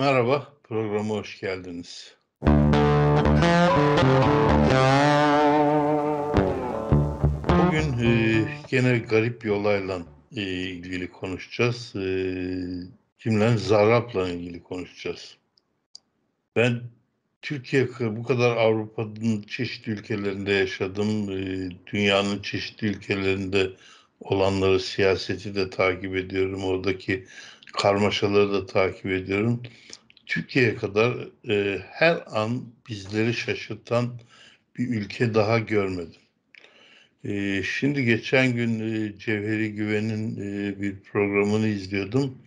Merhaba, programa hoş geldiniz. Bugün e, gene garip bir olayla e, ilgili konuşacağız. E, kimle? Zarap'la ilgili konuşacağız. Ben Türkiye bu kadar Avrupa'nın çeşitli ülkelerinde yaşadım. E, dünyanın çeşitli ülkelerinde olanları, siyaseti de takip ediyorum. Oradaki karmaşaları da takip ediyorum. Türkiye'ye kadar e, her an bizleri şaşırtan bir ülke daha görmedim. E, şimdi geçen gün e, Cevheri Güven'in e, bir programını izliyordum.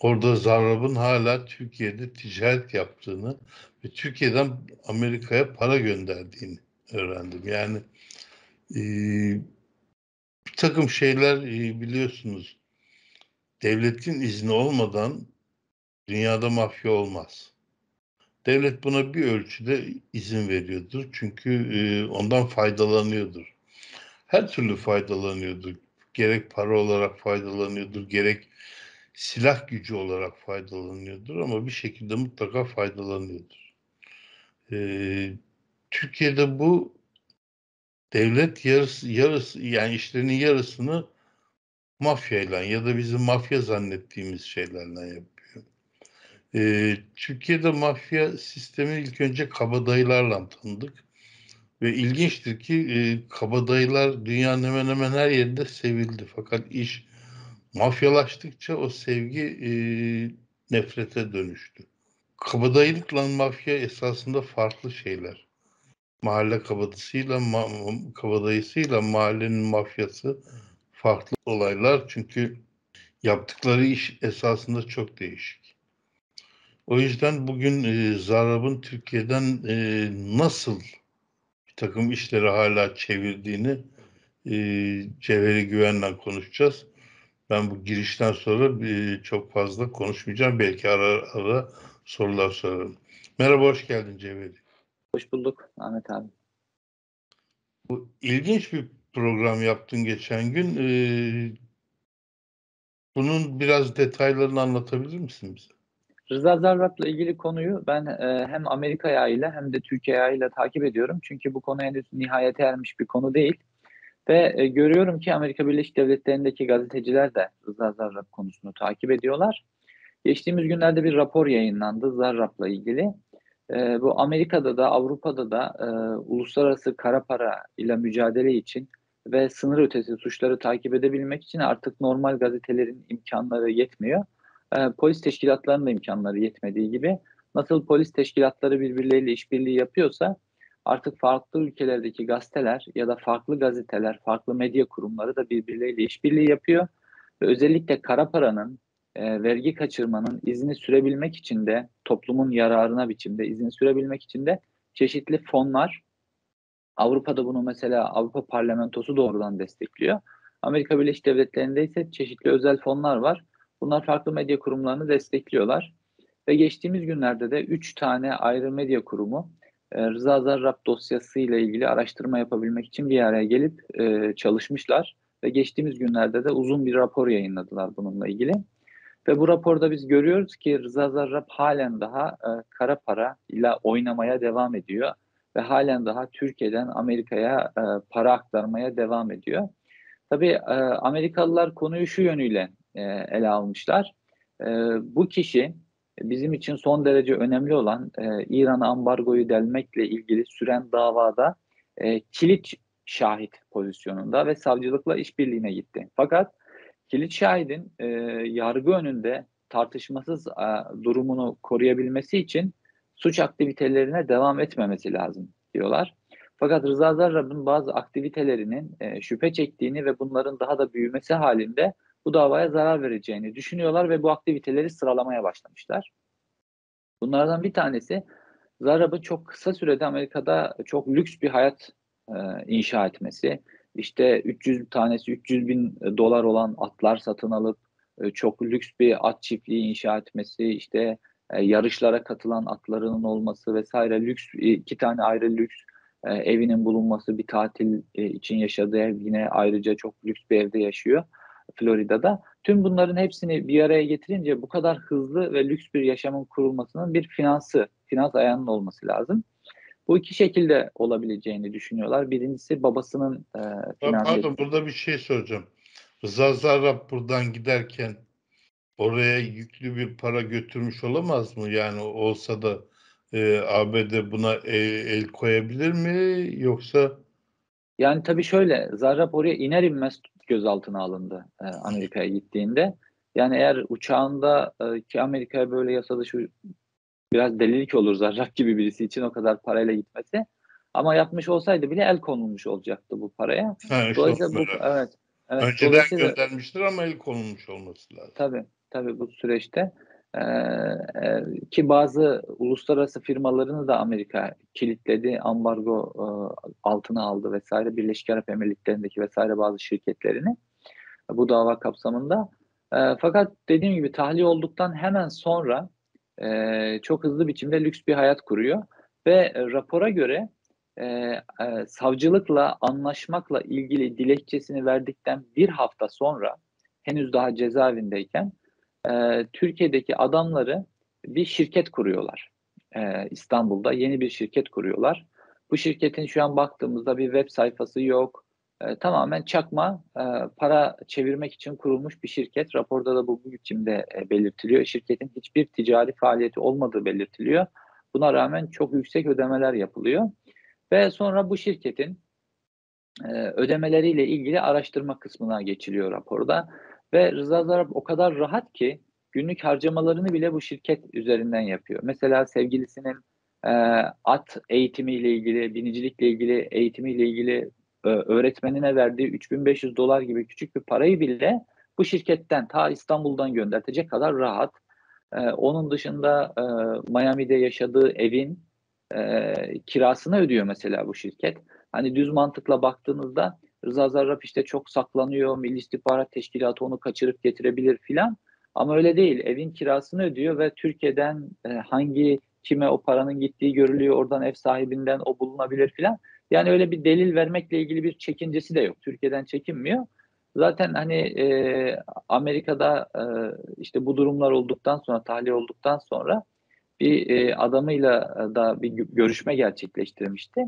Orada Zarrab'ın hala Türkiye'de ticaret yaptığını ve Türkiye'den Amerika'ya para gönderdiğini öğrendim. Yani e, bir takım şeyler e, biliyorsunuz devletin izni olmadan dünyada mafya olmaz. Devlet buna bir ölçüde izin veriyordur. Çünkü e, ondan faydalanıyordur. Her türlü faydalanıyordur. Gerek para olarak faydalanıyordur, gerek silah gücü olarak faydalanıyordur ama bir şekilde mutlaka faydalanıyordur. Ee, Türkiye'de bu devlet yarısı, yarısı yani işlerinin yarısını mafyayla ya da bizim mafya zannettiğimiz şeylerle yapıyor. Ee, Türkiye'de mafya sistemi ilk önce kabadayılarla tanıdık. Ve ilginçtir ki e, kabadayılar dünyanın hemen hemen her yerinde sevildi. Fakat iş mafyalaştıkça o sevgi e, nefrete dönüştü. Kabadayılıkla mafya esasında farklı şeyler. Mahalle kabadasıyla, ma kabadayısıyla mahallenin mafyası farklı olaylar. Çünkü yaptıkları iş esasında çok değişik. O yüzden bugün e, Zarab'ın Türkiye'den e, nasıl bir takım işleri hala çevirdiğini e, Cevheri Güven'le konuşacağız. Ben bu girişten sonra e, çok fazla konuşmayacağım. Belki ara ara sorular sorarım. Merhaba, hoş geldin Cevheri. Hoş bulduk Ahmet abi. Bu ilginç bir program yaptın geçen gün. Ee, bunun biraz detaylarını anlatabilir misin bize? Rıza Zarrab'la ilgili konuyu ben e, hem Amerika ayağıyla hem de Türkiye ayağıyla takip ediyorum. Çünkü bu konu henüz nihayete ermiş bir konu değil. Ve e, görüyorum ki Amerika Birleşik Devletleri'ndeki gazeteciler de Rıza Zarrab konusunu takip ediyorlar. Geçtiğimiz günlerde bir rapor yayınlandı Zarrab'la ilgili. E, bu Amerika'da da Avrupa'da da e, uluslararası kara para ile mücadele için ve sınır ötesi suçları takip edebilmek için artık normal gazetelerin imkanları yetmiyor. E, polis teşkilatlarının da imkanları yetmediği gibi nasıl polis teşkilatları birbirleriyle işbirliği yapıyorsa artık farklı ülkelerdeki gazeteler ya da farklı gazeteler, farklı medya kurumları da birbirleriyle işbirliği yapıyor. Ve özellikle kara paranın, e, vergi kaçırmanın izini sürebilmek için de toplumun yararına biçimde izini sürebilmek için de çeşitli fonlar Avrupa'da bunu mesela Avrupa Parlamentosu doğrudan destekliyor. Amerika Birleşik Devletleri'nde ise çeşitli özel fonlar var. Bunlar farklı medya kurumlarını destekliyorlar. Ve geçtiğimiz günlerde de 3 tane ayrı medya kurumu e, Rıza Zarrab dosyası ile ilgili araştırma yapabilmek için bir araya gelip e, çalışmışlar. Ve geçtiğimiz günlerde de uzun bir rapor yayınladılar bununla ilgili. Ve bu raporda biz görüyoruz ki Rıza Zarrab halen daha e, kara para ile oynamaya devam ediyor ve halen daha Türkiye'den Amerika'ya e, para aktarmaya devam ediyor. Tabii e, Amerikalılar konuyu şu yönüyle e, ele almışlar. E, bu kişi bizim için son derece önemli olan e, İran'a ambargoyu delmekle ilgili süren davada e, kilit şahit pozisyonunda ve savcılıkla işbirliğine gitti. Fakat kilit şahidin e, yargı önünde tartışmasız e, durumunu koruyabilmesi için suç aktivitelerine devam etmemesi lazım diyorlar. Fakat Rıza Zarrab'ın bazı aktivitelerinin e, şüphe çektiğini ve bunların daha da büyümesi halinde bu davaya zarar vereceğini düşünüyorlar ve bu aktiviteleri sıralamaya başlamışlar. Bunlardan bir tanesi Zarrab'ın çok kısa sürede Amerika'da çok lüks bir hayat e, inşa etmesi. İşte 300 tanesi 300 bin dolar olan atlar satın alıp e, çok lüks bir at çiftliği inşa etmesi, işte e, yarışlara katılan atlarının olması vesaire lüks iki tane ayrı lüks e, evinin bulunması bir tatil e, için yaşadığı ev yine ayrıca çok lüks bir evde yaşıyor Florida'da. Tüm bunların hepsini bir araya getirince bu kadar hızlı ve lüks bir yaşamın kurulmasının bir finansı, finans ayağının olması lazım. Bu iki şekilde olabileceğini düşünüyorlar. Birincisi babasının e, finanse Pardon burada bir şey soracağım. Rıza Zarrab buradan giderken oraya yüklü bir para götürmüş olamaz mı? Yani olsa da e, ABD buna el, el koyabilir mi? Yoksa Yani tabii şöyle, Zarrab oraya iner inmez gözaltına alındı e, Amerika'ya gittiğinde. Yani eğer uçağında e, ki Amerika'ya böyle yasa dışı biraz delilik olur Zarrab gibi birisi için o kadar parayla gitmesi. Ama yapmış olsaydı bile el konulmuş olacaktı bu paraya. ha, Dolayısıyla bu evet. evet önceden göndermiştir ama el konulmuş olması lazım. Tabii, tabii bu süreçte Ee, e, ki bazı uluslararası firmalarını da Amerika kilitledi, ambargo e, altına aldı vesaire Birleşik Arap Emirlikleri'ndeki vesaire bazı şirketlerini bu dava kapsamında. E, fakat dediğim gibi tahliye olduktan hemen sonra e, çok hızlı biçimde lüks bir hayat kuruyor ve e, rapora göre e, e, savcılıkla anlaşmakla ilgili dilekçesini verdikten bir hafta sonra henüz daha cezaevindeyken e, Türkiye'deki adamları bir şirket kuruyorlar. E, İstanbul'da yeni bir şirket kuruyorlar. Bu şirketin şu an baktığımızda bir web sayfası yok. E, tamamen çakma e, para çevirmek için kurulmuş bir şirket. Raporda da bu, biçimde e, belirtiliyor. Şirketin hiçbir ticari faaliyeti olmadığı belirtiliyor. Buna rağmen çok yüksek ödemeler yapılıyor. Ve sonra bu şirketin e, ödemeleriyle ilgili araştırma kısmına geçiliyor raporda. Ve Rıza Zarrab o kadar rahat ki günlük harcamalarını bile bu şirket üzerinden yapıyor. Mesela sevgilisinin e, at eğitimiyle ilgili, binicilikle ilgili, eğitimiyle ilgili e, öğretmenine verdiği 3500 dolar gibi küçük bir parayı bile bu şirketten ta İstanbul'dan göndertecek kadar rahat. E, onun dışında e, Miami'de yaşadığı evin e, kirasını ödüyor mesela bu şirket. Hani düz mantıkla baktığınızda Rıza Zarrab işte çok saklanıyor, Milli İstihbarat Teşkilatı onu kaçırıp getirebilir filan. Ama öyle değil. Evin kirasını ödüyor ve Türkiye'den e, hangi kime o paranın gittiği görülüyor. Oradan ev sahibinden o bulunabilir filan. Yani öyle bir delil vermekle ilgili bir çekincesi de yok. Türkiye'den çekinmiyor. Zaten hani e, Amerika'da e, işte bu durumlar olduktan sonra, tahliye olduktan sonra bir e, adamıyla da bir görüşme gerçekleştirmişti.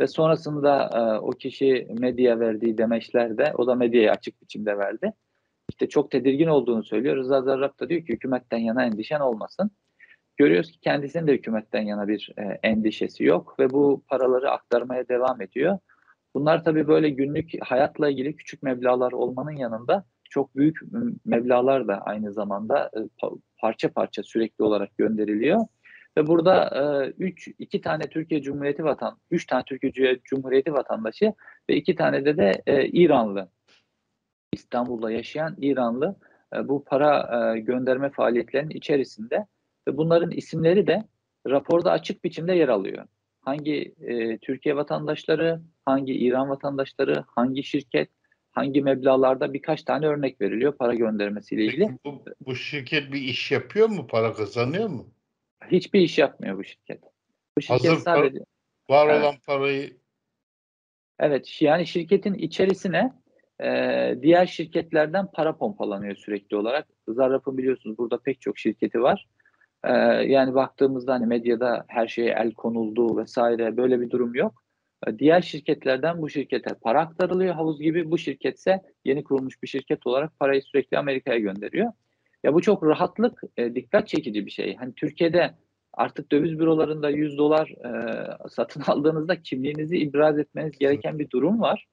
Ve sonrasında e, o kişi medya verdiği demeçlerde, o da medyaya açık biçimde verdi. İşte çok tedirgin olduğunu söylüyor. Rıza Zarrab da diyor ki hükümetten yana endişen olmasın. Görüyoruz ki kendisinin de hükümetten yana bir e, endişesi yok ve bu paraları aktarmaya devam ediyor. Bunlar tabii böyle günlük hayatla ilgili küçük meblalar olmanın yanında çok büyük meblalar da aynı zamanda e, parça parça sürekli olarak gönderiliyor. Ve burada e, üç, iki tane Türkiye Cumhuriyeti vatan, üç tane Türkiye Cumhuriyeti vatandaşı ve iki tane de de e, İranlı, İstanbul'da yaşayan İranlı e, bu para e, gönderme faaliyetlerinin içerisinde ve bunların isimleri de raporda açık biçimde yer alıyor. Hangi e, Türkiye vatandaşları, hangi İran vatandaşları, hangi şirket, hangi meblalarda birkaç tane örnek veriliyor para göndermesiyle ilgili. Peki bu, bu şirket bir iş yapıyor mu? Para kazanıyor mu? Hiçbir iş yapmıyor bu şirket. Bu şirket Hazır sadece Var Evet. olan parayı evet yani şirketin içerisine e, diğer şirketlerden para pompalanıyor sürekli olarak. Zarrab'ın biliyorsunuz burada pek çok şirketi var. E, yani baktığımızda hani medyada her şeye el konuldu vesaire böyle bir durum yok. E, diğer şirketlerden bu şirkete para aktarılıyor havuz gibi. Bu şirketse yeni kurulmuş bir şirket olarak parayı sürekli Amerika'ya gönderiyor. Ya bu çok rahatlık, e, dikkat çekici bir şey. Hani Türkiye'de artık döviz bürolarında 100 dolar e, satın aldığınızda kimliğinizi ibraz etmeniz gereken bir durum var.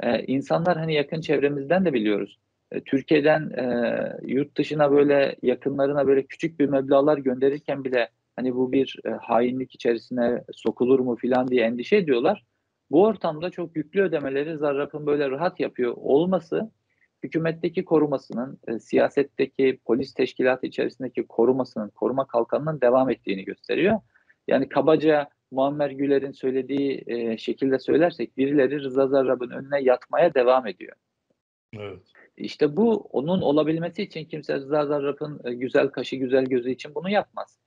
E, insanlar hani yakın çevremizden de biliyoruz. E, Türkiye'den e, yurt dışına böyle yakınlarına böyle küçük bir meblağlar gönderirken bile hani bu bir e, hainlik içerisine sokulur mu filan diye endişe ediyorlar. Bu ortamda çok yüklü ödemeleri Zarrab'ın böyle rahat yapıyor olması hükümetteki korumasının, e, siyasetteki polis teşkilatı içerisindeki korumasının, koruma kalkanının devam ettiğini gösteriyor. Yani kabaca Muammer Güler'in söylediği e, şekilde söylersek birileri Rıza Zarrab'ın önüne yatmaya devam ediyor. evet. İşte bu onun olabilmesi için kimse Rıza Zarrab'ın e, güzel kaşı güzel gözü için bunu yapmaz.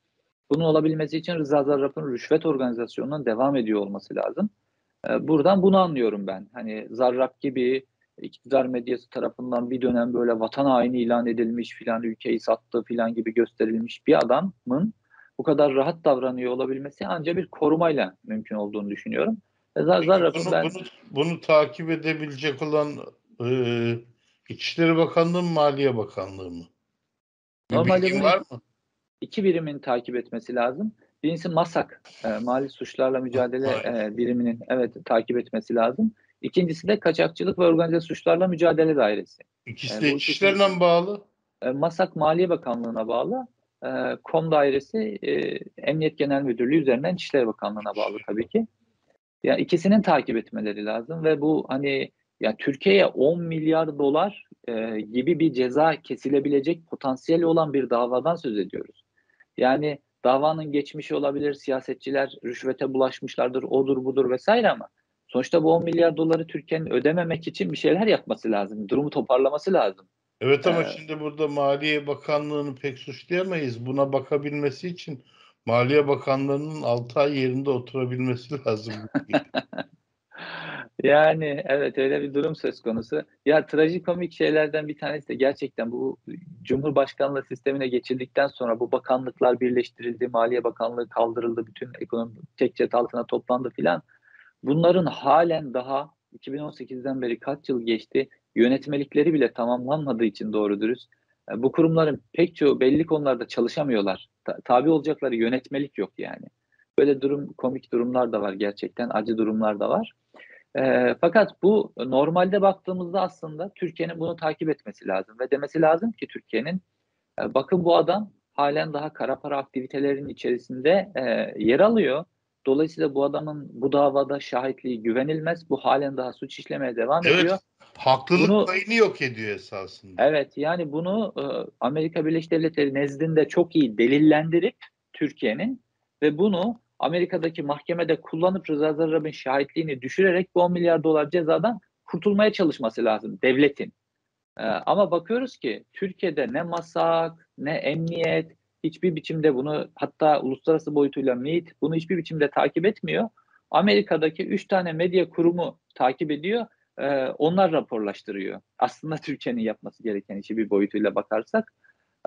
Bunun olabilmesi için Rıza Zarrab'ın rüşvet organizasyonunun devam ediyor olması lazım. E, buradan bunu anlıyorum ben. Hani Zarrab gibi iktidar medyası tarafından bir dönem böyle vatan haini ilan edilmiş filan ülkeyi sattı filan gibi gösterilmiş bir adamın bu kadar rahat davranıyor olabilmesi ancak bir korumayla mümkün olduğunu düşünüyorum. Peki bunu, ben... bunu, bunu takip edebilecek olan e, İçişleri Bakanlığı mı Maliye Bakanlığı mı? Bir Normalde var mı? İki birimin takip etmesi lazım. Birincisi MASAK, e, Mali Suçlarla Mücadele e, Biriminin evet takip etmesi lazım. İkincisi de Kaçakçılık ve Organize Suçlarla Mücadele Dairesi. İkisi de mi bağlı? E, MASAK Maliye Bakanlığı'na bağlı. E, KOM Dairesi e, Emniyet Genel Müdürlüğü üzerinden İçişleri Bakanlığı'na bağlı tabii ki. Ya ikisinin takip etmeleri lazım ve bu hani ya Türkiye'ye 10 milyar dolar e, gibi bir ceza kesilebilecek potansiyeli olan bir davadan söz ediyoruz. Yani davanın geçmişi olabilir, siyasetçiler rüşvete bulaşmışlardır, odur budur vesaire ama sonuçta bu 10 milyar doları Türkiye'nin ödememek için bir şeyler yapması lazım, durumu toparlaması lazım. Evet ama ee, şimdi burada Maliye Bakanlığı'nı pek suçlayamayız. Buna bakabilmesi için Maliye Bakanlığı'nın 6 ay yerinde oturabilmesi lazım. yani evet öyle bir durum söz konusu. Ya trajikomik şeylerden bir tanesi de gerçekten bu Cumhurbaşkanlığı sistemine geçildikten sonra bu bakanlıklar birleştirildi, Maliye Bakanlığı kaldırıldı, bütün ekonomi tek çatı altına toplandı filan. Bunların halen daha 2018'den beri kaç yıl geçti yönetmelikleri bile tamamlanmadığı için doğru dürüst e, bu kurumların pek çoğu belli konularda çalışamıyorlar. Ta- tabi olacakları yönetmelik yok yani. Böyle durum komik durumlar da var gerçekten acı durumlar da var. E, fakat bu normalde baktığımızda aslında Türkiye'nin bunu takip etmesi lazım ve demesi lazım ki Türkiye'nin e, bakın bu adam halen daha kara para aktivitelerinin içerisinde e, yer alıyor. Dolayısıyla bu adamın bu davada şahitliği güvenilmez. Bu halen daha suç işlemeye devam evet. ediyor. Haklılık bunu, payını yok ediyor esasında. Evet yani bunu e, Amerika Birleşik Devletleri nezdinde çok iyi delillendirip Türkiye'nin ve bunu Amerika'daki mahkemede kullanıp Rıza Zarrab'ın şahitliğini düşürerek bu 10 milyar dolar cezadan kurtulmaya çalışması lazım devletin. E, ama bakıyoruz ki Türkiye'de ne masak ne emniyet hiçbir biçimde bunu hatta uluslararası boyutuyla MİT bunu hiçbir biçimde takip etmiyor. Amerika'daki 3 tane medya kurumu takip ediyor e, onlar raporlaştırıyor. Aslında Türkiye'nin yapması gereken işi bir boyutuyla bakarsak.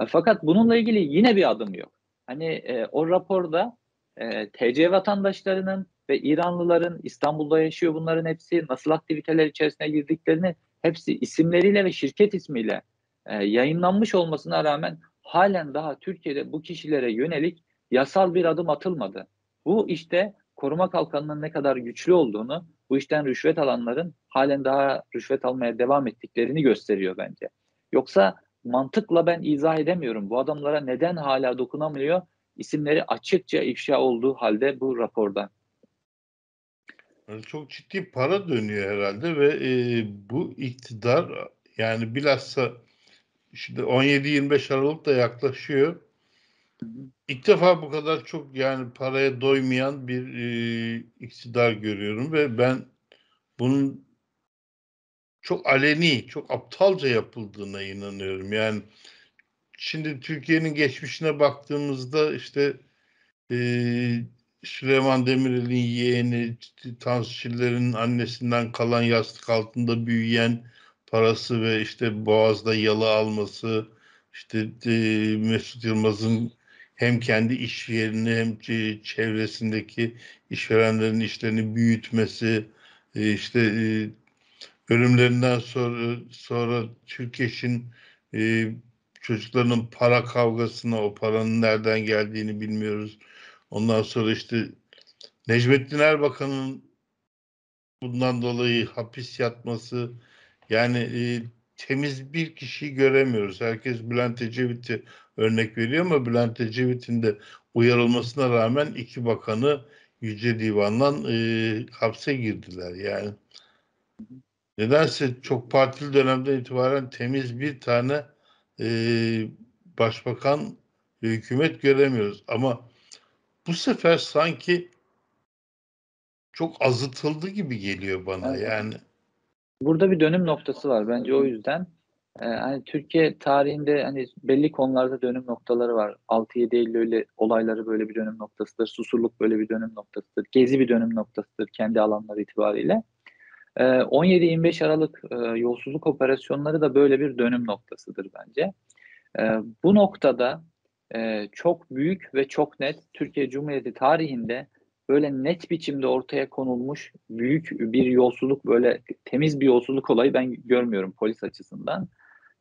E, fakat bununla ilgili yine bir adım yok. Hani e, o raporda e, TC vatandaşlarının ve İranlıların İstanbul'da yaşıyor bunların hepsi nasıl aktiviteler içerisine girdiklerini hepsi isimleriyle ve şirket ismiyle e, yayınlanmış olmasına rağmen halen daha Türkiye'de bu kişilere yönelik yasal bir adım atılmadı. Bu işte koruma kalkanının ne kadar güçlü olduğunu bu işten rüşvet alanların halen daha rüşvet almaya devam ettiklerini gösteriyor bence. Yoksa mantıkla ben izah edemiyorum. Bu adamlara neden hala dokunamıyor? İsimleri açıkça ifşa olduğu halde bu raporda. Çok ciddi para dönüyor herhalde ve e, bu iktidar yani bilhassa şimdi 17-25 Aralık da yaklaşıyor. İlk defa bu kadar çok yani paraya doymayan bir e, iktidar görüyorum ve ben bunun çok aleni, çok aptalca yapıldığına inanıyorum. Yani şimdi Türkiye'nin geçmişine baktığımızda işte e, Süleyman Demirel'in yeğeni, Tansu annesinden kalan yastık altında büyüyen parası ve işte Boğaz'da yalı alması, işte e, Mesut Yılmaz'ın hem kendi iş yerini hem çevresindeki işverenlerin işlerini büyütmesi, e, işte e, ölümlerinden sonra sonra Türkeş'in e, çocuklarının para kavgasına o paranın nereden geldiğini bilmiyoruz. Ondan sonra işte Necmettin Erbakan'ın bundan dolayı hapis yatması yani e, temiz bir kişiyi göremiyoruz. Herkes Bülent Ecevit'i örnek veriyor ama Bülent Ecevit'in de uyarılmasına rağmen iki bakanı Yüce Divan'dan e, hapse girdiler yani. Nedense çok partili dönemden itibaren temiz bir tane e, başbakan ve hükümet göremiyoruz. Ama bu sefer sanki çok azıtıldı gibi geliyor bana evet. yani. Burada bir dönüm noktası var bence o yüzden. E, hani Türkiye tarihinde hani belli konularda dönüm noktaları var. 6-7 Eylül öyle olayları böyle bir dönüm noktasıdır. Susurluk böyle bir dönüm noktasıdır. Gezi bir dönüm noktasıdır kendi alanları itibariyle. E, 17-25 Aralık e, yolsuzluk operasyonları da böyle bir dönüm noktasıdır bence. E, bu noktada e, çok büyük ve çok net Türkiye Cumhuriyeti tarihinde böyle net biçimde ortaya konulmuş büyük bir yolsuzluk böyle temiz bir yolsuzluk olayı ben görmüyorum polis açısından.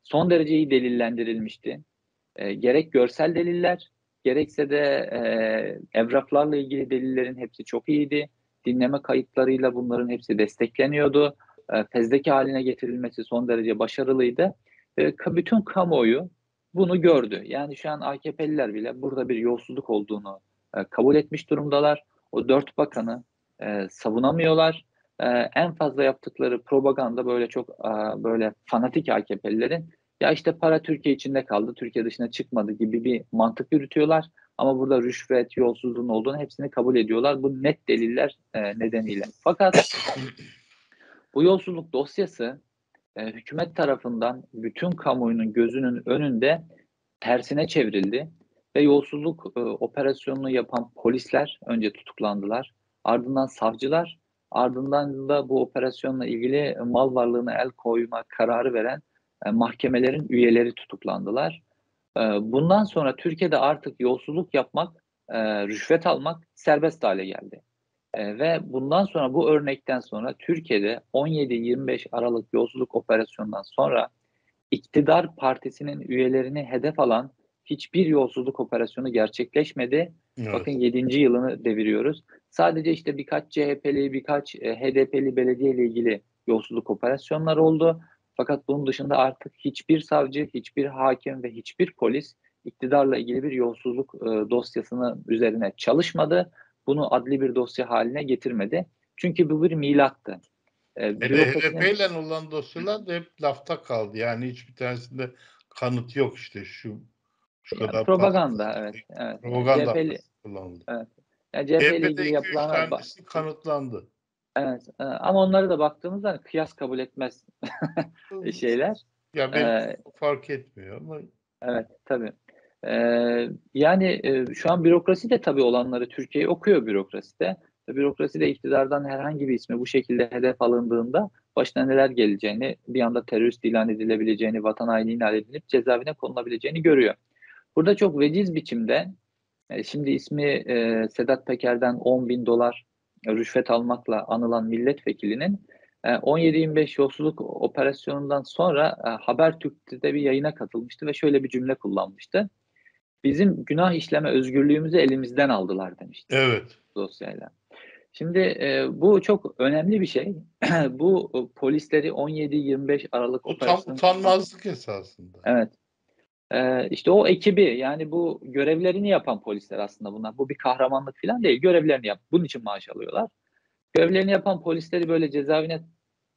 Son derece iyi delillendirilmişti. E, gerek görsel deliller gerekse de e, evraklarla ilgili delillerin hepsi çok iyiydi. Dinleme kayıtlarıyla bunların hepsi destekleniyordu. E, fezleke haline getirilmesi son derece başarılıydı. E, bütün kamuoyu bunu gördü. Yani şu an AKP'liler bile burada bir yolsuzluk olduğunu e, kabul etmiş durumdalar. O dört bakanı e, savunamıyorlar. E, en fazla yaptıkları propaganda böyle çok e, böyle fanatik AKP'lilerin ya işte para Türkiye içinde kaldı, Türkiye dışına çıkmadı gibi bir mantık yürütüyorlar. Ama burada rüşvet, yolsuzluğun olduğunu hepsini kabul ediyorlar. Bu net deliller e, nedeniyle. Fakat bu yolsuzluk dosyası e, hükümet tarafından bütün kamuoyunun gözünün önünde tersine çevrildi ve yolsuzluk e, operasyonunu yapan polisler önce tutuklandılar. Ardından savcılar, ardından da bu operasyonla ilgili mal varlığına el koyma kararı veren e, mahkemelerin üyeleri tutuklandılar. E, bundan sonra Türkiye'de artık yolsuzluk yapmak, e, rüşvet almak serbest hale geldi. E, ve bundan sonra bu örnekten sonra Türkiye'de 17-25 Aralık yolsuzluk operasyonundan sonra iktidar partisinin üyelerini hedef alan hiçbir yolsuzluk operasyonu gerçekleşmedi. Evet. Bakın 7. yılını deviriyoruz. Sadece işte birkaç CHP'li, birkaç e, HDP'li belediye ile ilgili yolsuzluk operasyonları oldu. Fakat bunun dışında artık hiçbir savcı, hiçbir hakim ve hiçbir polis iktidarla ilgili bir yolsuzluk e, dosyasını üzerine çalışmadı. Bunu adli bir dosya haline getirmedi. Çünkü bu bir milattı. E, HDP ile olan dosyalar da hep lafta kaldı. Yani hiçbir tanesinde kanıt yok işte şu şu kadar yani propaganda patladı. evet evet. Propaganda CHP'li, kullanıldı. Evet. Yani CHP ile ilgili yapılan kanıtlandı. Evet e, ama onları da baktığımızda hani kıyas kabul etmez şeyler. Ya ben ee, fark etmiyor ama. Evet tabii. Ee, yani e, şu an bürokrasi de tabii olanları Türkiye okuyor bürokrasi de. Bürokrasi de iktidardan herhangi bir ismi bu şekilde hedef alındığında başına neler geleceğini, bir anda terörist ilan edilebileceğini, vatan haini ilan edilip cezaevine konulabileceğini görüyor. Burada çok veciz biçimde, e, şimdi ismi e, Sedat Peker'den 10 bin dolar rüşvet almakla anılan milletvekilinin 17-25 e, yolsuzluk operasyonundan sonra Habertürk'te bir yayına katılmıştı ve şöyle bir cümle kullanmıştı. Bizim günah işleme özgürlüğümüzü elimizden aldılar demişti. Evet. Dosyayla. Şimdi e, bu çok önemli bir şey. bu polisleri 17-25 Aralık operasyonu... Utanmazlık esasında. Evet. Ee, işte o ekibi yani bu görevlerini yapan polisler aslında bunlar. Bu bir kahramanlık falan değil. Görevlerini yap. Bunun için maaş alıyorlar. Görevlerini yapan polisleri böyle cezaevine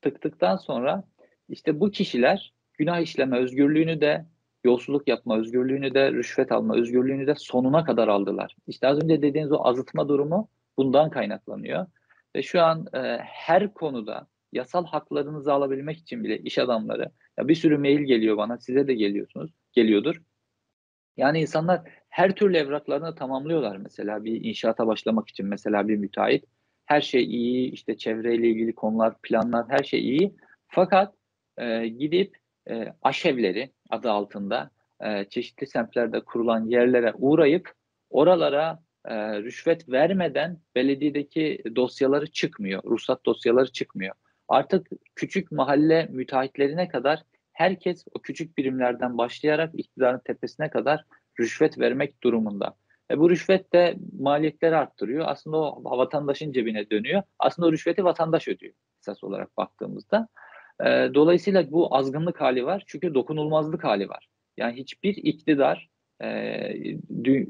tıktıktan sonra işte bu kişiler günah işleme özgürlüğünü de yolsuzluk yapma özgürlüğünü de rüşvet alma özgürlüğünü de sonuna kadar aldılar. İşte az önce dediğiniz o azıtma durumu bundan kaynaklanıyor. Ve şu an e, her konuda yasal haklarınızı alabilmek için bile iş adamları ya bir sürü mail geliyor bana size de geliyorsunuz geliyordur. Yani insanlar her türlü evraklarını tamamlıyorlar mesela bir inşaata başlamak için mesela bir müteahhit. Her şey iyi işte çevreyle ilgili konular planlar her şey iyi. Fakat e, gidip e, aşevleri adı altında e, çeşitli semtlerde kurulan yerlere uğrayıp oralara e, rüşvet vermeden belediyedeki dosyaları çıkmıyor, ruhsat dosyaları çıkmıyor. Artık küçük mahalle müteahhitlerine kadar herkes o küçük birimlerden başlayarak iktidarın tepesine kadar rüşvet vermek durumunda. E bu rüşvet de maliyetleri arttırıyor. Aslında o vatandaşın cebine dönüyor. Aslında o rüşveti vatandaş ödüyor esas olarak baktığımızda. E, dolayısıyla bu azgınlık hali var. Çünkü dokunulmazlık hali var. Yani hiçbir iktidar e,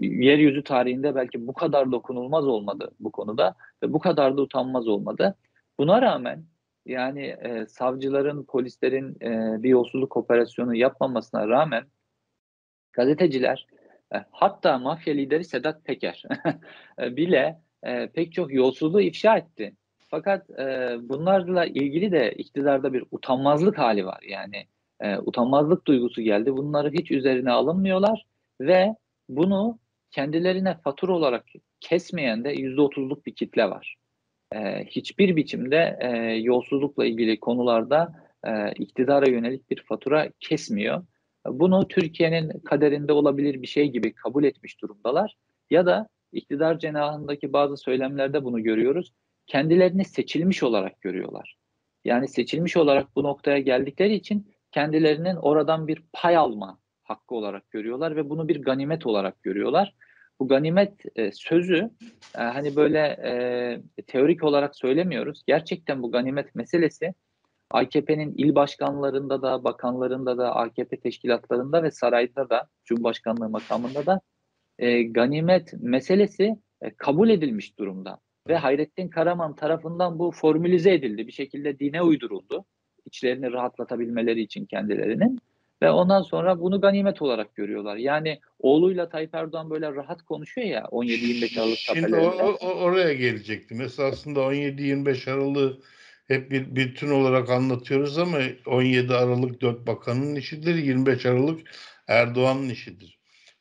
yeryüzü tarihinde belki bu kadar dokunulmaz olmadı bu konuda ve bu kadar da utanmaz olmadı. Buna rağmen yani e, savcıların, polislerin e, bir yolsuzluk operasyonu yapmamasına rağmen gazeteciler e, hatta mafya lideri Sedat Peker e, bile e, pek çok yolsuzluğu ifşa etti. Fakat e, bunlarla ilgili de iktidarda bir utanmazlık hali var. Yani e, utanmazlık duygusu geldi. Bunları hiç üzerine alınmıyorlar ve bunu kendilerine fatura olarak kesmeyen de %30'luk bir kitle var. E, hiçbir biçimde e, yolsuzlukla ilgili konularda e, iktidara yönelik bir fatura kesmiyor. Bunu Türkiye'nin kaderinde olabilir bir şey gibi kabul etmiş durumdalar. Ya da iktidar cenahındaki bazı söylemlerde bunu görüyoruz. Kendilerini seçilmiş olarak görüyorlar. Yani seçilmiş olarak bu noktaya geldikleri için kendilerinin oradan bir pay alma hakkı olarak görüyorlar ve bunu bir ganimet olarak görüyorlar. Bu ganimet e, sözü e, hani böyle e, teorik olarak söylemiyoruz. Gerçekten bu ganimet meselesi AKP'nin il başkanlarında da, bakanlarında da, AKP teşkilatlarında ve sarayda da, Cumhurbaşkanlığı makamında da e, ganimet meselesi e, kabul edilmiş durumda. Ve Hayrettin Karaman tarafından bu formülize edildi. Bir şekilde dine uyduruldu. İçlerini rahatlatabilmeleri için kendilerinin. Ve ondan sonra bunu ganimet olarak görüyorlar. Yani oğluyla Tayyip Erdoğan böyle rahat konuşuyor ya 17-25 Aralık Şimdi o, o, oraya gelecektim. Esasında 17-25 Aralık hep bir bütün olarak anlatıyoruz ama 17 Aralık 4 bakanın işidir, 25 Aralık Erdoğan'ın işidir.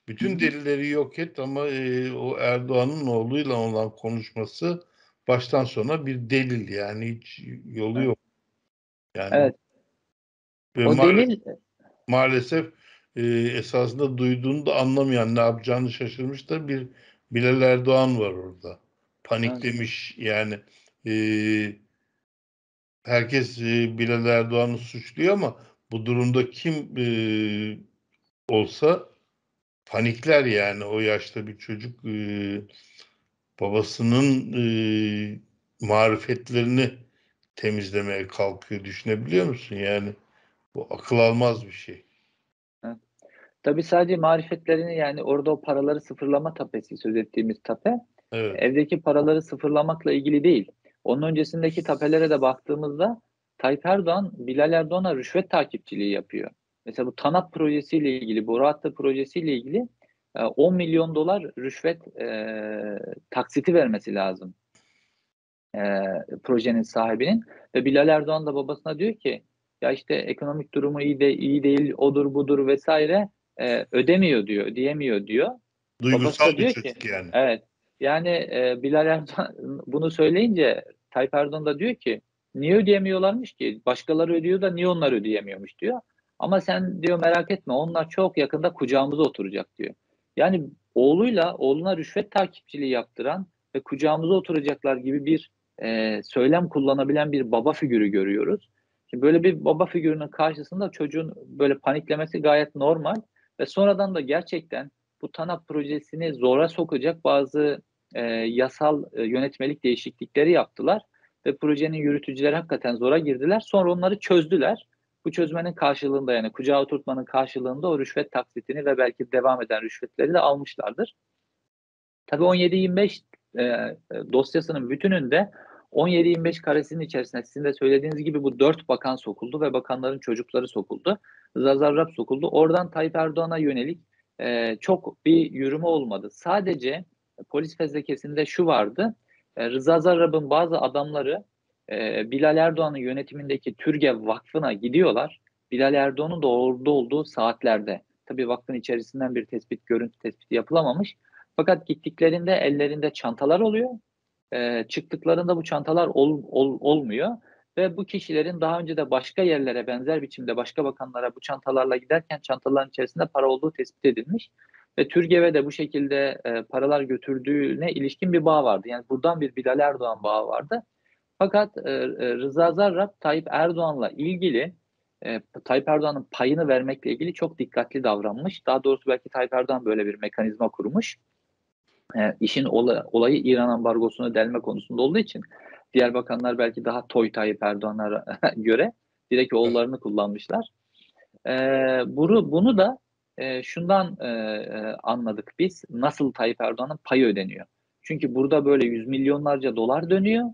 Bütün delilleri yok et ama e, o Erdoğan'ın oğluyla olan konuşması baştan sona bir delil yani hiç yolu yok. Yani evet. o delil maalesef e, esasında duyduğunu da anlamayan ne yapacağını şaşırmış da bir Bilal Erdoğan var orada. Paniklemiş yani e, herkes e, Bilal Erdoğan'ı suçluyor ama bu durumda kim e, olsa panikler yani. O yaşta bir çocuk e, babasının e, marifetlerini temizlemeye kalkıyor. Düşünebiliyor musun yani bu akıl almaz bir şey. Evet. Tabii sadece marifetlerini yani orada o paraları sıfırlama tapesi söz ettiğimiz tape evet. evdeki paraları sıfırlamakla ilgili değil. Onun öncesindeki tapelere de baktığımızda Tayyip Erdoğan Bilal Erdoğan'a rüşvet takipçiliği yapıyor. Mesela bu TANAP projesiyle ilgili, boru hattı projesiyle ilgili 10 e, milyon dolar rüşvet e, taksiti vermesi lazım e, projenin sahibinin. Ve Bilal Erdoğan da babasına diyor ki ya işte ekonomik durumu iyi de iyi değil, odur budur vesaire e, ödemiyor diyor, ödeyemiyor diyor. Duygusal bir diyor çocuk ki, yani. Evet. Yani e, Bilal Erdoğan bunu söyleyince Tayyip Erdoğan da diyor ki niye ödeyemiyorlarmış ki? Başkaları ödüyor da niye onlar ödeyemiyormuş diyor. Ama sen diyor merak etme onlar çok yakında kucağımıza oturacak diyor. Yani oğluyla oğluna rüşvet takipçiliği yaptıran ve kucağımıza oturacaklar gibi bir e, söylem kullanabilen bir baba figürü görüyoruz. Şimdi böyle bir baba figürünün karşısında çocuğun böyle paniklemesi gayet normal ve sonradan da gerçekten bu TANAP projesini zora sokacak bazı e, yasal e, yönetmelik değişiklikleri yaptılar ve projenin yürütücüleri hakikaten zora girdiler. Sonra onları çözdüler. Bu çözmenin karşılığında yani kucağa oturtmanın karşılığında o rüşvet taksitini ve belki devam eden rüşvetleri de almışlardır. Tabii 17-25 e, dosyasının bütününde 17-25 karesinin içerisinde sizin de söylediğiniz gibi bu dört bakan sokuldu ve bakanların çocukları sokuldu. Zazarrap sokuldu. Oradan Tayyip Erdoğan'a yönelik e, çok bir yürüme olmadı. Sadece polis fezlekesinde şu vardı. E, Rıza Zarrab'ın bazı adamları e, Bilal Erdoğan'ın yönetimindeki Türgev Vakfı'na gidiyorlar. Bilal Erdoğan'ın da orada olduğu saatlerde. Tabii vakfın içerisinden bir tespit, görüntü tespiti yapılamamış. Fakat gittiklerinde ellerinde çantalar oluyor. E, çıktıklarında bu çantalar ol, ol, olmuyor. Ve bu kişilerin daha önce de başka yerlere benzer biçimde başka bakanlara bu çantalarla giderken çantaların içerisinde para olduğu tespit edilmiş. Ve Türgev'e de bu şekilde e, paralar götürdüğüne ilişkin bir bağ vardı. Yani buradan bir Bilal Erdoğan bağı vardı. Fakat e, e, Rıza Zarrab Tayyip Erdoğan'la ilgili e, Tayyip Erdoğan'ın payını vermekle ilgili çok dikkatli davranmış. Daha doğrusu belki Tayyip Erdoğan böyle bir mekanizma kurmuş. E, işin olay, olayı İran ambargosunu delme konusunda olduğu için diğer bakanlar belki daha toy Tayyip Erdoğan'a göre direkt oğullarını kullanmışlar. E, bunu, bunu da e, şundan e, e, anladık biz nasıl Tayyip Erdoğan'ın payı ödeniyor. Çünkü burada böyle yüz milyonlarca dolar dönüyor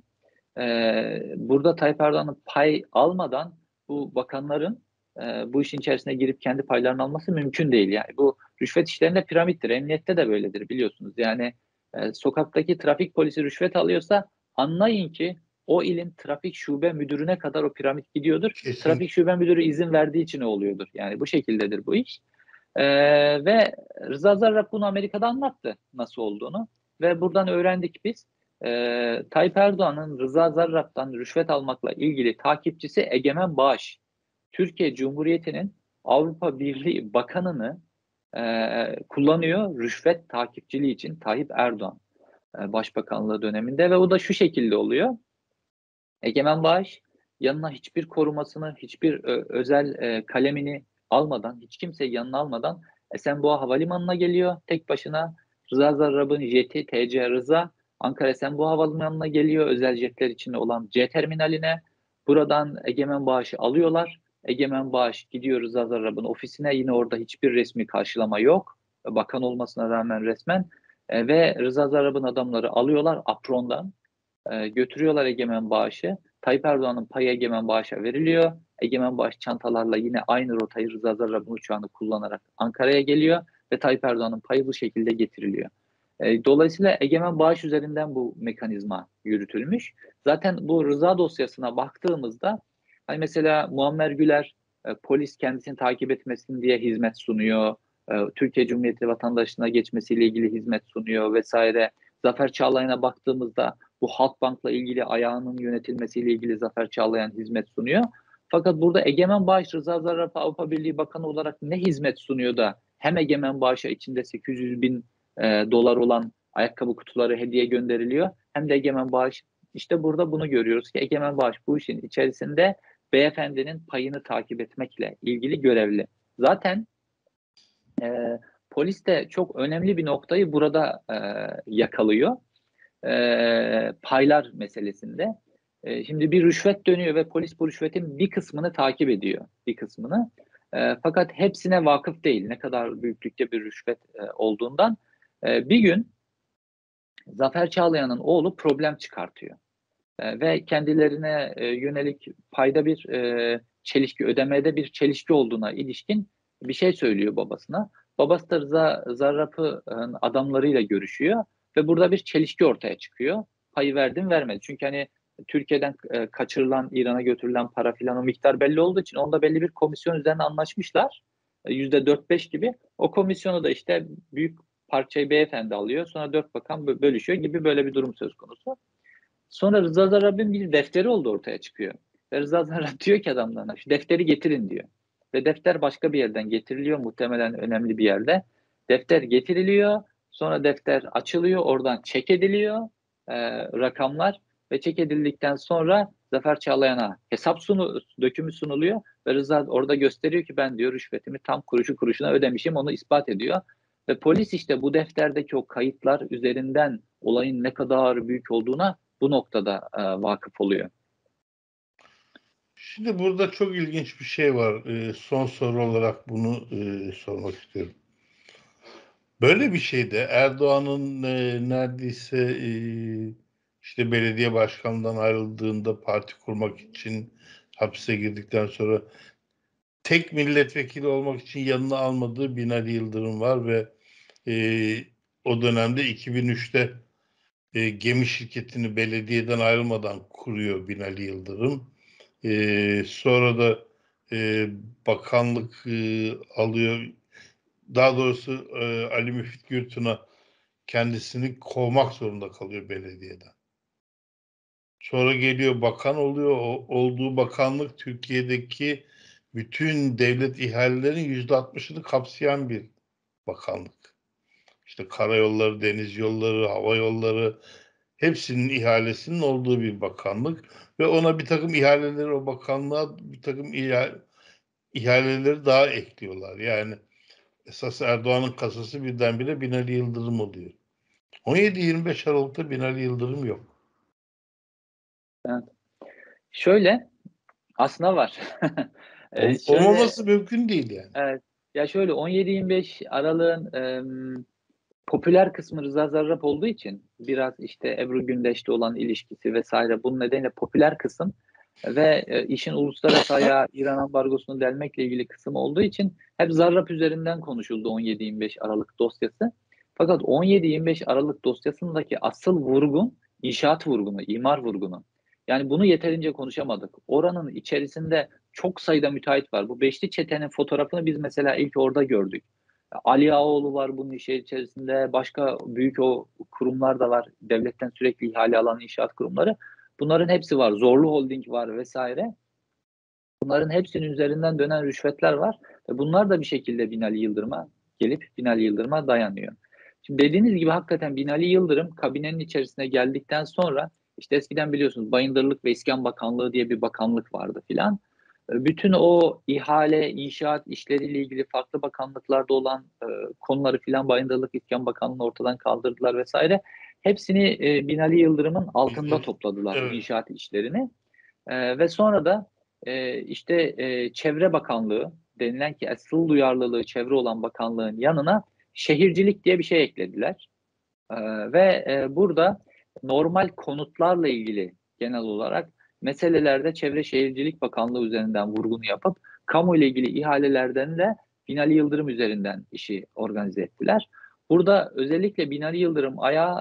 e, burada Tayyip Erdoğan'ın pay almadan bu bakanların e, bu işin içerisine girip kendi paylarını alması mümkün değil. Yani bu rüşvet işlerinde piramittir. Emniyette de böyledir biliyorsunuz. Yani e, sokaktaki trafik polisi rüşvet alıyorsa anlayın ki o ilin trafik şube müdürüne kadar o piramit gidiyordur. Kesin. Trafik şube müdürü izin verdiği için oluyordur. Yani bu şekildedir bu iş. Ee, ve Rıza Zarrab bunu Amerika'da anlattı nasıl olduğunu. Ve buradan öğrendik biz. e, Tayyip Erdoğan'ın Rıza Zarrab'dan rüşvet almakla ilgili takipçisi Egemen Bağış. Türkiye Cumhuriyeti'nin Avrupa Birliği Bakanı'nı e, kullanıyor rüşvet takipçiliği için Tayyip Erdoğan e, Başbakanlığı döneminde ve o da şu şekilde oluyor. Egemen Bağış yanına hiçbir korumasını, hiçbir ö, özel e, kalemini almadan, hiç kimseyi yanına almadan Esenboğa Havalimanı'na geliyor tek başına. Rıza Zarrab'ın jeti TC Rıza Ankara Esenboğa Havalimanı'na geliyor özel jetler içinde olan C terminaline. Buradan Egemen Bağış'ı alıyorlar. Egemen Bağış gidiyor Rıza Zarrab'ın ofisine. Yine orada hiçbir resmi karşılama yok. Bakan olmasına rağmen resmen. E, ve Rıza Zarrab'ın adamları alıyorlar aprondan. E, götürüyorlar Egemen Bağış'ı. Tayyip Erdoğan'ın payı Egemen Bağış'a veriliyor. Egemen Bağış çantalarla yine aynı rotayı Rıza Zarrab'ın uçağını kullanarak Ankara'ya geliyor ve Tayyip Erdoğan'ın payı bu şekilde getiriliyor. E, dolayısıyla Egemen Bağış üzerinden bu mekanizma yürütülmüş. Zaten bu rıza dosyasına baktığımızda hani mesela Muammer Güler e, polis kendisini takip etmesin diye hizmet sunuyor. E, Türkiye Cumhuriyeti vatandaşına geçmesiyle ilgili hizmet sunuyor vesaire. Zafer Çağlayan'a baktığımızda bu Halkbank'la ilgili ayağının yönetilmesiyle ilgili Zafer Çağlayan hizmet sunuyor. Fakat burada Egemen Bağış Rıza Zarrab Avrupa Birliği Bakanı olarak ne hizmet sunuyor da hem Egemen Bağış'a içinde 800 bin e, dolar olan ayakkabı kutuları hediye gönderiliyor hem de Egemen Bağış işte burada bunu görüyoruz ki Egemen Bağış bu işin içerisinde beyefendinin payını takip etmekle ilgili görevli. Zaten e, polis de çok önemli bir noktayı burada e, yakalıyor. E, paylar meselesinde. E, şimdi bir rüşvet dönüyor ve polis bu rüşvetin bir kısmını takip ediyor. Bir kısmını. E, fakat hepsine vakıf değil. Ne kadar büyüklükte bir rüşvet e, olduğundan. E, bir gün Zafer Çağlayan'ın oğlu problem çıkartıyor. E, ve kendilerine e, yönelik payda bir e, çelişki, ödemede bir çelişki olduğuna ilişkin bir şey söylüyor babasına. Babası da Zarrab'ın adamlarıyla görüşüyor ve burada bir çelişki ortaya çıkıyor. Payı verdim vermedi. Çünkü hani Türkiye'den kaçırılan, İran'a götürülen para filan o miktar belli olduğu için onda belli bir komisyon üzerine anlaşmışlar. Yüzde 4-5 gibi. O komisyonu da işte büyük parçayı beyefendi alıyor. Sonra dört bakan bölüşüyor gibi böyle bir durum söz konusu. Sonra Rıza Zarrab'ın bir defteri oldu ortaya çıkıyor. Ve Rıza Zarrab diyor ki adamlarına şu defteri getirin diyor. Ve defter başka bir yerden getiriliyor muhtemelen önemli bir yerde. Defter getiriliyor. Sonra defter açılıyor. Oradan çek ediliyor e, rakamlar ve çek edildikten sonra Zafer Çağlayan'a hesap sunu, dökümü sunuluyor ve Rıza orada gösteriyor ki ben diyor rüşvetimi tam kuruşu kuruşuna ödemişim onu ispat ediyor. Ve polis işte bu defterdeki o kayıtlar üzerinden olayın ne kadar büyük olduğuna bu noktada e, vakıf oluyor. Şimdi burada çok ilginç bir şey var. E, son soru olarak bunu e, sormak istiyorum. Böyle bir şeyde Erdoğan'ın e, neredeyse e, işte belediye başkanından ayrıldığında parti kurmak için hapse girdikten sonra tek milletvekili olmak için yanına almadığı Binali Yıldırım var ve e, o dönemde 2003'te e, gemi şirketini belediyeden ayrılmadan kuruyor Binali Yıldırım. E, sonra da e, bakanlık e, alıyor. Daha doğrusu e, Ali Müfit Gürtün'a kendisini kovmak zorunda kalıyor belediyeden. Sonra geliyor bakan oluyor. O, olduğu bakanlık Türkiye'deki bütün devlet ihalelerin yüzde altmışını kapsayan bir bakanlık. İşte karayolları, deniz yolları, hava yolları hepsinin ihalesinin olduğu bir bakanlık ve ona bir takım ihaleleri o bakanlığa bir takım ihale, ihaleleri daha ekliyorlar. Yani esas Erdoğan'ın kasası birdenbire Binali Yıldırım oluyor. 17-25 Aralık'ta Binali Yıldırım yok. Evet. Şöyle aslında var. ee, şöyle, Olmaması mümkün değil yani. Evet. Ya şöyle 17-25 Aralık'ın e, popüler kısmı Rıza Zarrab olduğu için biraz işte Ebru Gündeş'le olan ilişkisi vesaire bunun nedeniyle popüler kısım ve e, işin uluslararası ayağı İran ambargosunu delmekle ilgili kısım olduğu için hep Zarrab üzerinden konuşuldu 17-25 Aralık dosyası. Fakat 17-25 Aralık dosyasındaki asıl vurgun inşaat vurgunu, imar vurgunu. Yani bunu yeterince konuşamadık. Oranın içerisinde çok sayıda müteahhit var. Bu beşli çetenin fotoğrafını biz mesela ilk orada gördük. Ali Ağaoğlu var bunun işi içerisinde. Başka büyük o kurumlar da var. Devletten sürekli ihale alan inşaat kurumları. Bunların hepsi var. Zorlu Holding var vesaire. Bunların hepsinin üzerinden dönen rüşvetler var. Ve bunlar da bir şekilde Binali Yıldırım'a gelip Binali Yıldırım'a dayanıyor. Şimdi dediğiniz gibi hakikaten Binali Yıldırım kabinenin içerisine geldikten sonra işte eskiden biliyorsunuz Bayındırlık ve İskan Bakanlığı diye bir bakanlık vardı filan. Bütün o ihale, inşaat işleriyle ilgili farklı bakanlıklarda olan e, konuları filan Bayındırlık İskan Bakanlığı ortadan kaldırdılar vesaire. Hepsini e, Binali Yıldırım'ın altında topladılar evet. inşaat işlerini. E, ve sonra da e, işte e, Çevre Bakanlığı denilen ki asıl duyarlılığı çevre olan bakanlığın yanına şehircilik diye bir şey eklediler. E, ve e, burada normal konutlarla ilgili genel olarak meselelerde Çevre Şehircilik Bakanlığı üzerinden vurgunu yapıp kamu ile ilgili ihalelerden de Binali Yıldırım üzerinden işi organize ettiler. Burada özellikle Binali Yıldırım ayağı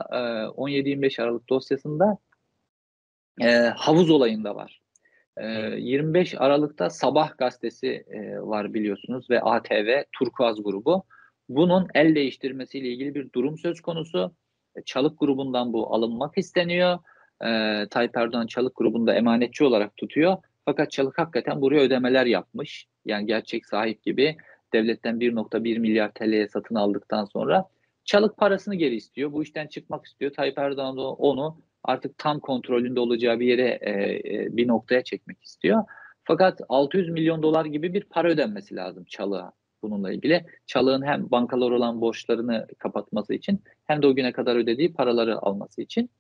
17-25 Aralık dosyasında e, havuz olayında var. E, 25 Aralık'ta Sabah gazetesi e, var biliyorsunuz ve ATV Turkuaz grubu. Bunun el değiştirmesiyle ilgili bir durum söz konusu. Çalık grubundan bu alınmak isteniyor. E, Tayyip Erdoğan Çalık grubunda emanetçi olarak tutuyor. Fakat Çalık hakikaten buraya ödemeler yapmış. Yani gerçek sahip gibi devletten 1.1 milyar TL'ye satın aldıktan sonra Çalık parasını geri istiyor. Bu işten çıkmak istiyor. Tayyip Erdoğan da onu artık tam kontrolünde olacağı bir yere e, e, bir noktaya çekmek istiyor. Fakat 600 milyon dolar gibi bir para ödenmesi lazım Çalık'a bununla ilgili. Çalık'ın hem bankalar olan borçlarını kapatması için hem de o güne kadar ödediği paraları alması için.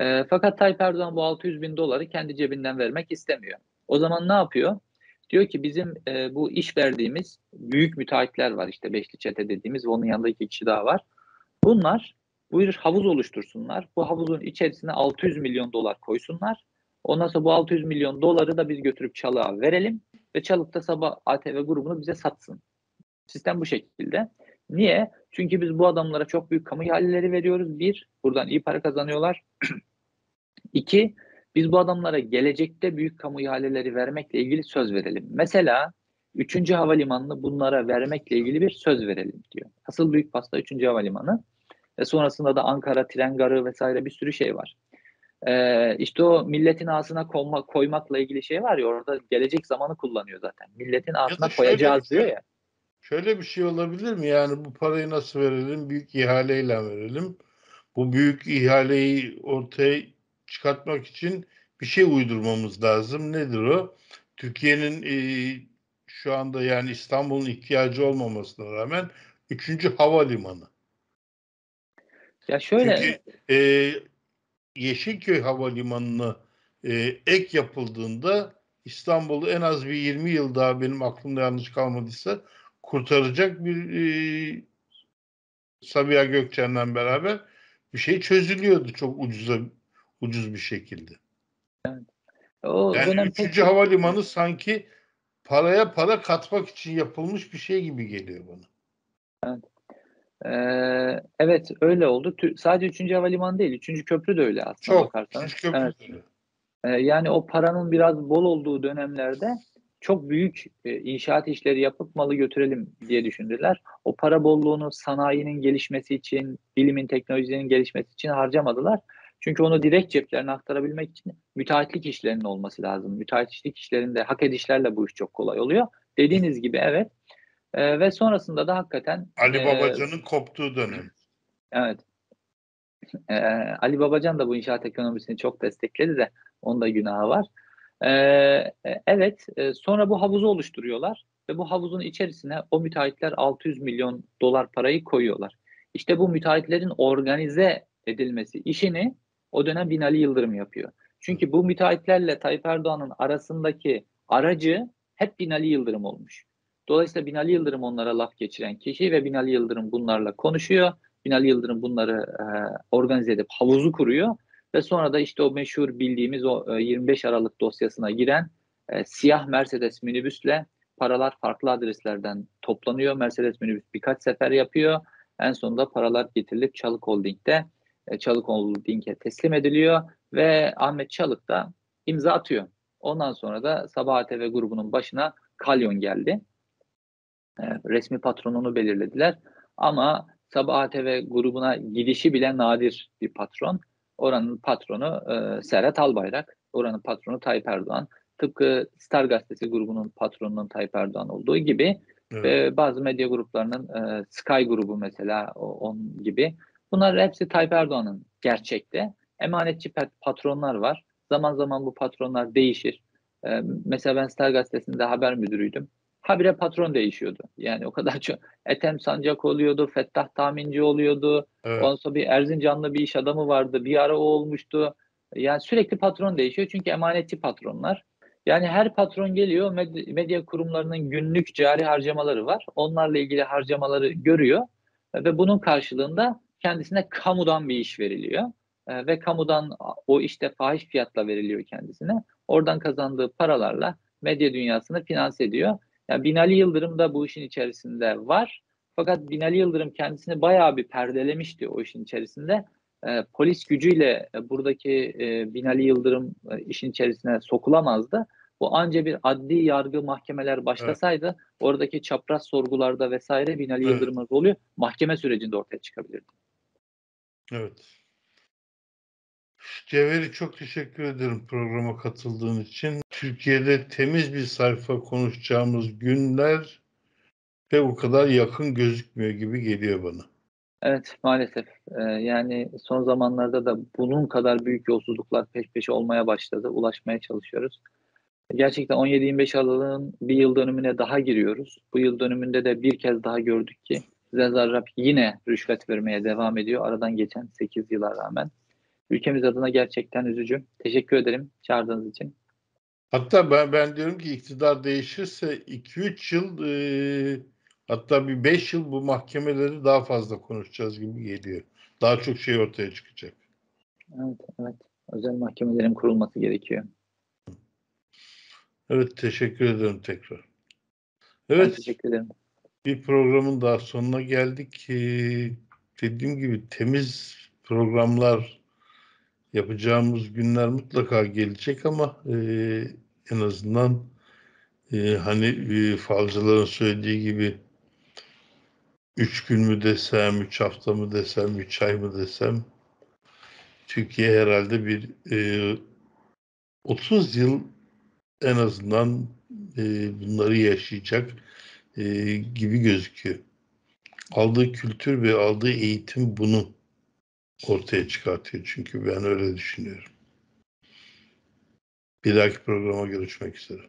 E, fakat Tayyip Erdoğan bu 600 bin doları kendi cebinden vermek istemiyor. O zaman ne yapıyor? Diyor ki bizim e, bu iş verdiğimiz büyük müteahhitler var işte Beşli Çete dediğimiz ve onun yanında iki kişi daha var. Bunlar buyur havuz oluştursunlar. Bu havuzun içerisine 600 milyon dolar koysunlar. Ondan sonra bu 600 milyon doları da biz götürüp Çalık'a verelim ve Çalık'ta sabah ATV grubunu bize satsın. Sistem bu şekilde. Niye? Çünkü biz bu adamlara çok büyük kamu ihaleleri veriyoruz. Bir, buradan iyi para kazanıyorlar. İki, biz bu adamlara gelecekte büyük kamu ihaleleri vermekle ilgili söz verelim. Mesela 3. havalimanını bunlara vermekle ilgili bir söz verelim diyor. Asıl büyük pasta 3. havalimanı. Ve sonrasında da Ankara, tren garı vesaire bir sürü şey var. Ee, işte o milletin ağzına koyma, koymakla ilgili şey var ya orada gelecek zamanı kullanıyor zaten. Milletin ağzına koyacağız diyor ya. Şöyle bir şey olabilir mi? Yani bu parayı nasıl verelim? Büyük ihaleyle verelim. Bu büyük ihaleyi ortaya çıkartmak için bir şey uydurmamız lazım. Nedir o? Türkiye'nin e, şu anda yani İstanbul'un ihtiyacı olmamasına rağmen üçüncü havalimanı. Ya şöyle. Çünkü e, Yeşilköy Havalimanı'na e, ek yapıldığında İstanbul'u en az bir 20 yıl daha benim aklımda yanlış kalmadıysa kurtaracak bir e, Sabiha Gökçen'le beraber bir şey çözülüyordu çok ucuza ucuz bir şekilde. Evet. O yani üçüncü pek... havalimanı sanki paraya para katmak için yapılmış bir şey gibi geliyor bana. Evet. Ee, evet öyle oldu. Sadece üçüncü havalimanı değil. Üçüncü köprü de öyle aslında Çok. Bakarsanız. Üçüncü köprü evet. de öyle. Ee, yani o paranın biraz bol olduğu dönemlerde çok büyük e, inşaat işleri yapıp malı götürelim diye düşündüler. O para bolluğunu sanayinin gelişmesi için, bilimin, teknolojinin gelişmesi için harcamadılar. Çünkü onu direkt ceplerine aktarabilmek için müteahhitlik işlerinin olması lazım. Müteahhitlik işlerinde hak edişlerle bu iş çok kolay oluyor. Dediğiniz gibi evet. E, ve sonrasında da hakikaten Ali e, Babacan'ın koptuğu dönem. Evet. E, Ali Babacan da bu inşaat ekonomisini çok destekledi de onda günahı var. E, evet. E, sonra bu havuzu oluşturuyorlar ve bu havuzun içerisine o müteahhitler 600 milyon dolar parayı koyuyorlar. İşte bu müteahhitlerin organize edilmesi işini o dönem Binali Yıldırım yapıyor. Çünkü bu müteahhitlerle Tayyip Erdoğan'ın arasındaki aracı hep Binali Yıldırım olmuş. Dolayısıyla Binali Yıldırım onlara laf geçiren kişi ve Binali Yıldırım bunlarla konuşuyor. Binali Yıldırım bunları e, organize edip havuzu kuruyor ve sonra da işte o meşhur bildiğimiz o e, 25 Aralık dosyasına giren e, siyah Mercedes minibüsle paralar farklı adreslerden toplanıyor. Mercedes minibüs birkaç sefer yapıyor. En sonunda paralar getirilip Çalık Holding'de e, Çalık Holding'e teslim ediliyor ve Ahmet Çalık da imza atıyor. Ondan sonra da Sabah ATV grubunun başına Kalyon geldi. e, resmi patronunu belirlediler. Ama Sabah ATV grubuna gidişi bile nadir bir patron. Oranın patronu e, Serhat Albayrak, oranın patronu Tayyip Erdoğan. Tıpkı Star Gazetesi grubunun patronunun Tayyip Erdoğan olduğu gibi evet. ve bazı medya gruplarının e, Sky grubu mesela onun gibi. Bunlar hepsi Tayyip Erdoğan'ın gerçekte. Emanetçi patronlar var. Zaman zaman bu patronlar değişir. E, mesela ben Star Gazetesi'nde haber müdürüydüm habire patron değişiyordu. Yani o kadar çok Ethem Sancak oluyordu, Fettah Tahminci oluyordu. Evet. Ondan sonra bir Erzincanlı bir iş adamı vardı. Bir ara o olmuştu. Yani sürekli patron değişiyor çünkü emanetçi patronlar. Yani her patron geliyor medya kurumlarının günlük cari harcamaları var. Onlarla ilgili harcamaları görüyor ve bunun karşılığında kendisine kamudan bir iş veriliyor. Ee, ve kamudan o işte fahiş fiyatla veriliyor kendisine. Oradan kazandığı paralarla medya dünyasını finanse ediyor. Yani Binali Yıldırım da bu işin içerisinde var. Fakat Binali Yıldırım kendisini bayağı bir perdelemişti o işin içerisinde. E, polis gücüyle e, buradaki e, Binali Yıldırım e, işin içerisine sokulamazdı. Bu anca bir adli yargı mahkemeler başlasaydı evet. oradaki çapraz sorgularda vesaire Binali evet. Yıldırım'ın rolü mahkeme sürecinde ortaya çıkabilirdi. Evet. Cevheri çok teşekkür ederim programa katıldığın için. Türkiye'de temiz bir sayfa konuşacağımız günler ve o kadar yakın gözükmüyor gibi geliyor bana. Evet maalesef. Ee, yani son zamanlarda da bunun kadar büyük yolsuzluklar peş peşe olmaya başladı. Ulaşmaya çalışıyoruz. Gerçekten 17-25 Aralık'ın bir yıl dönümüne daha giriyoruz. Bu yıl dönümünde de bir kez daha gördük ki Zezarrab yine rüşvet vermeye devam ediyor. Aradan geçen 8 yıla rağmen. Ülkemiz adına gerçekten üzücü. Teşekkür ederim çağırdığınız için. Hatta ben, ben diyorum ki iktidar değişirse 2-3 yıl e, hatta bir 5 yıl bu mahkemeleri daha fazla konuşacağız gibi geliyor. Daha çok şey ortaya çıkacak. Evet, evet. Özel mahkemelerin kurulması gerekiyor. Evet, teşekkür ederim tekrar. Evet. Ben teşekkür ederim. Bir programın daha sonuna geldik. Ee, dediğim gibi temiz programlar yapacağımız günler mutlaka gelecek ama e, en azından e, hani e, falcıların söylediği gibi üç gün mü desem, üç hafta mı desem, üç ay mı desem Türkiye herhalde bir e, 30 yıl en azından e, bunları yaşayacak e, gibi gözüküyor. Aldığı kültür ve aldığı eğitim bunu ortaya çıkartıyor. Çünkü ben öyle düşünüyorum. Bir dahaki programa görüşmek üzere.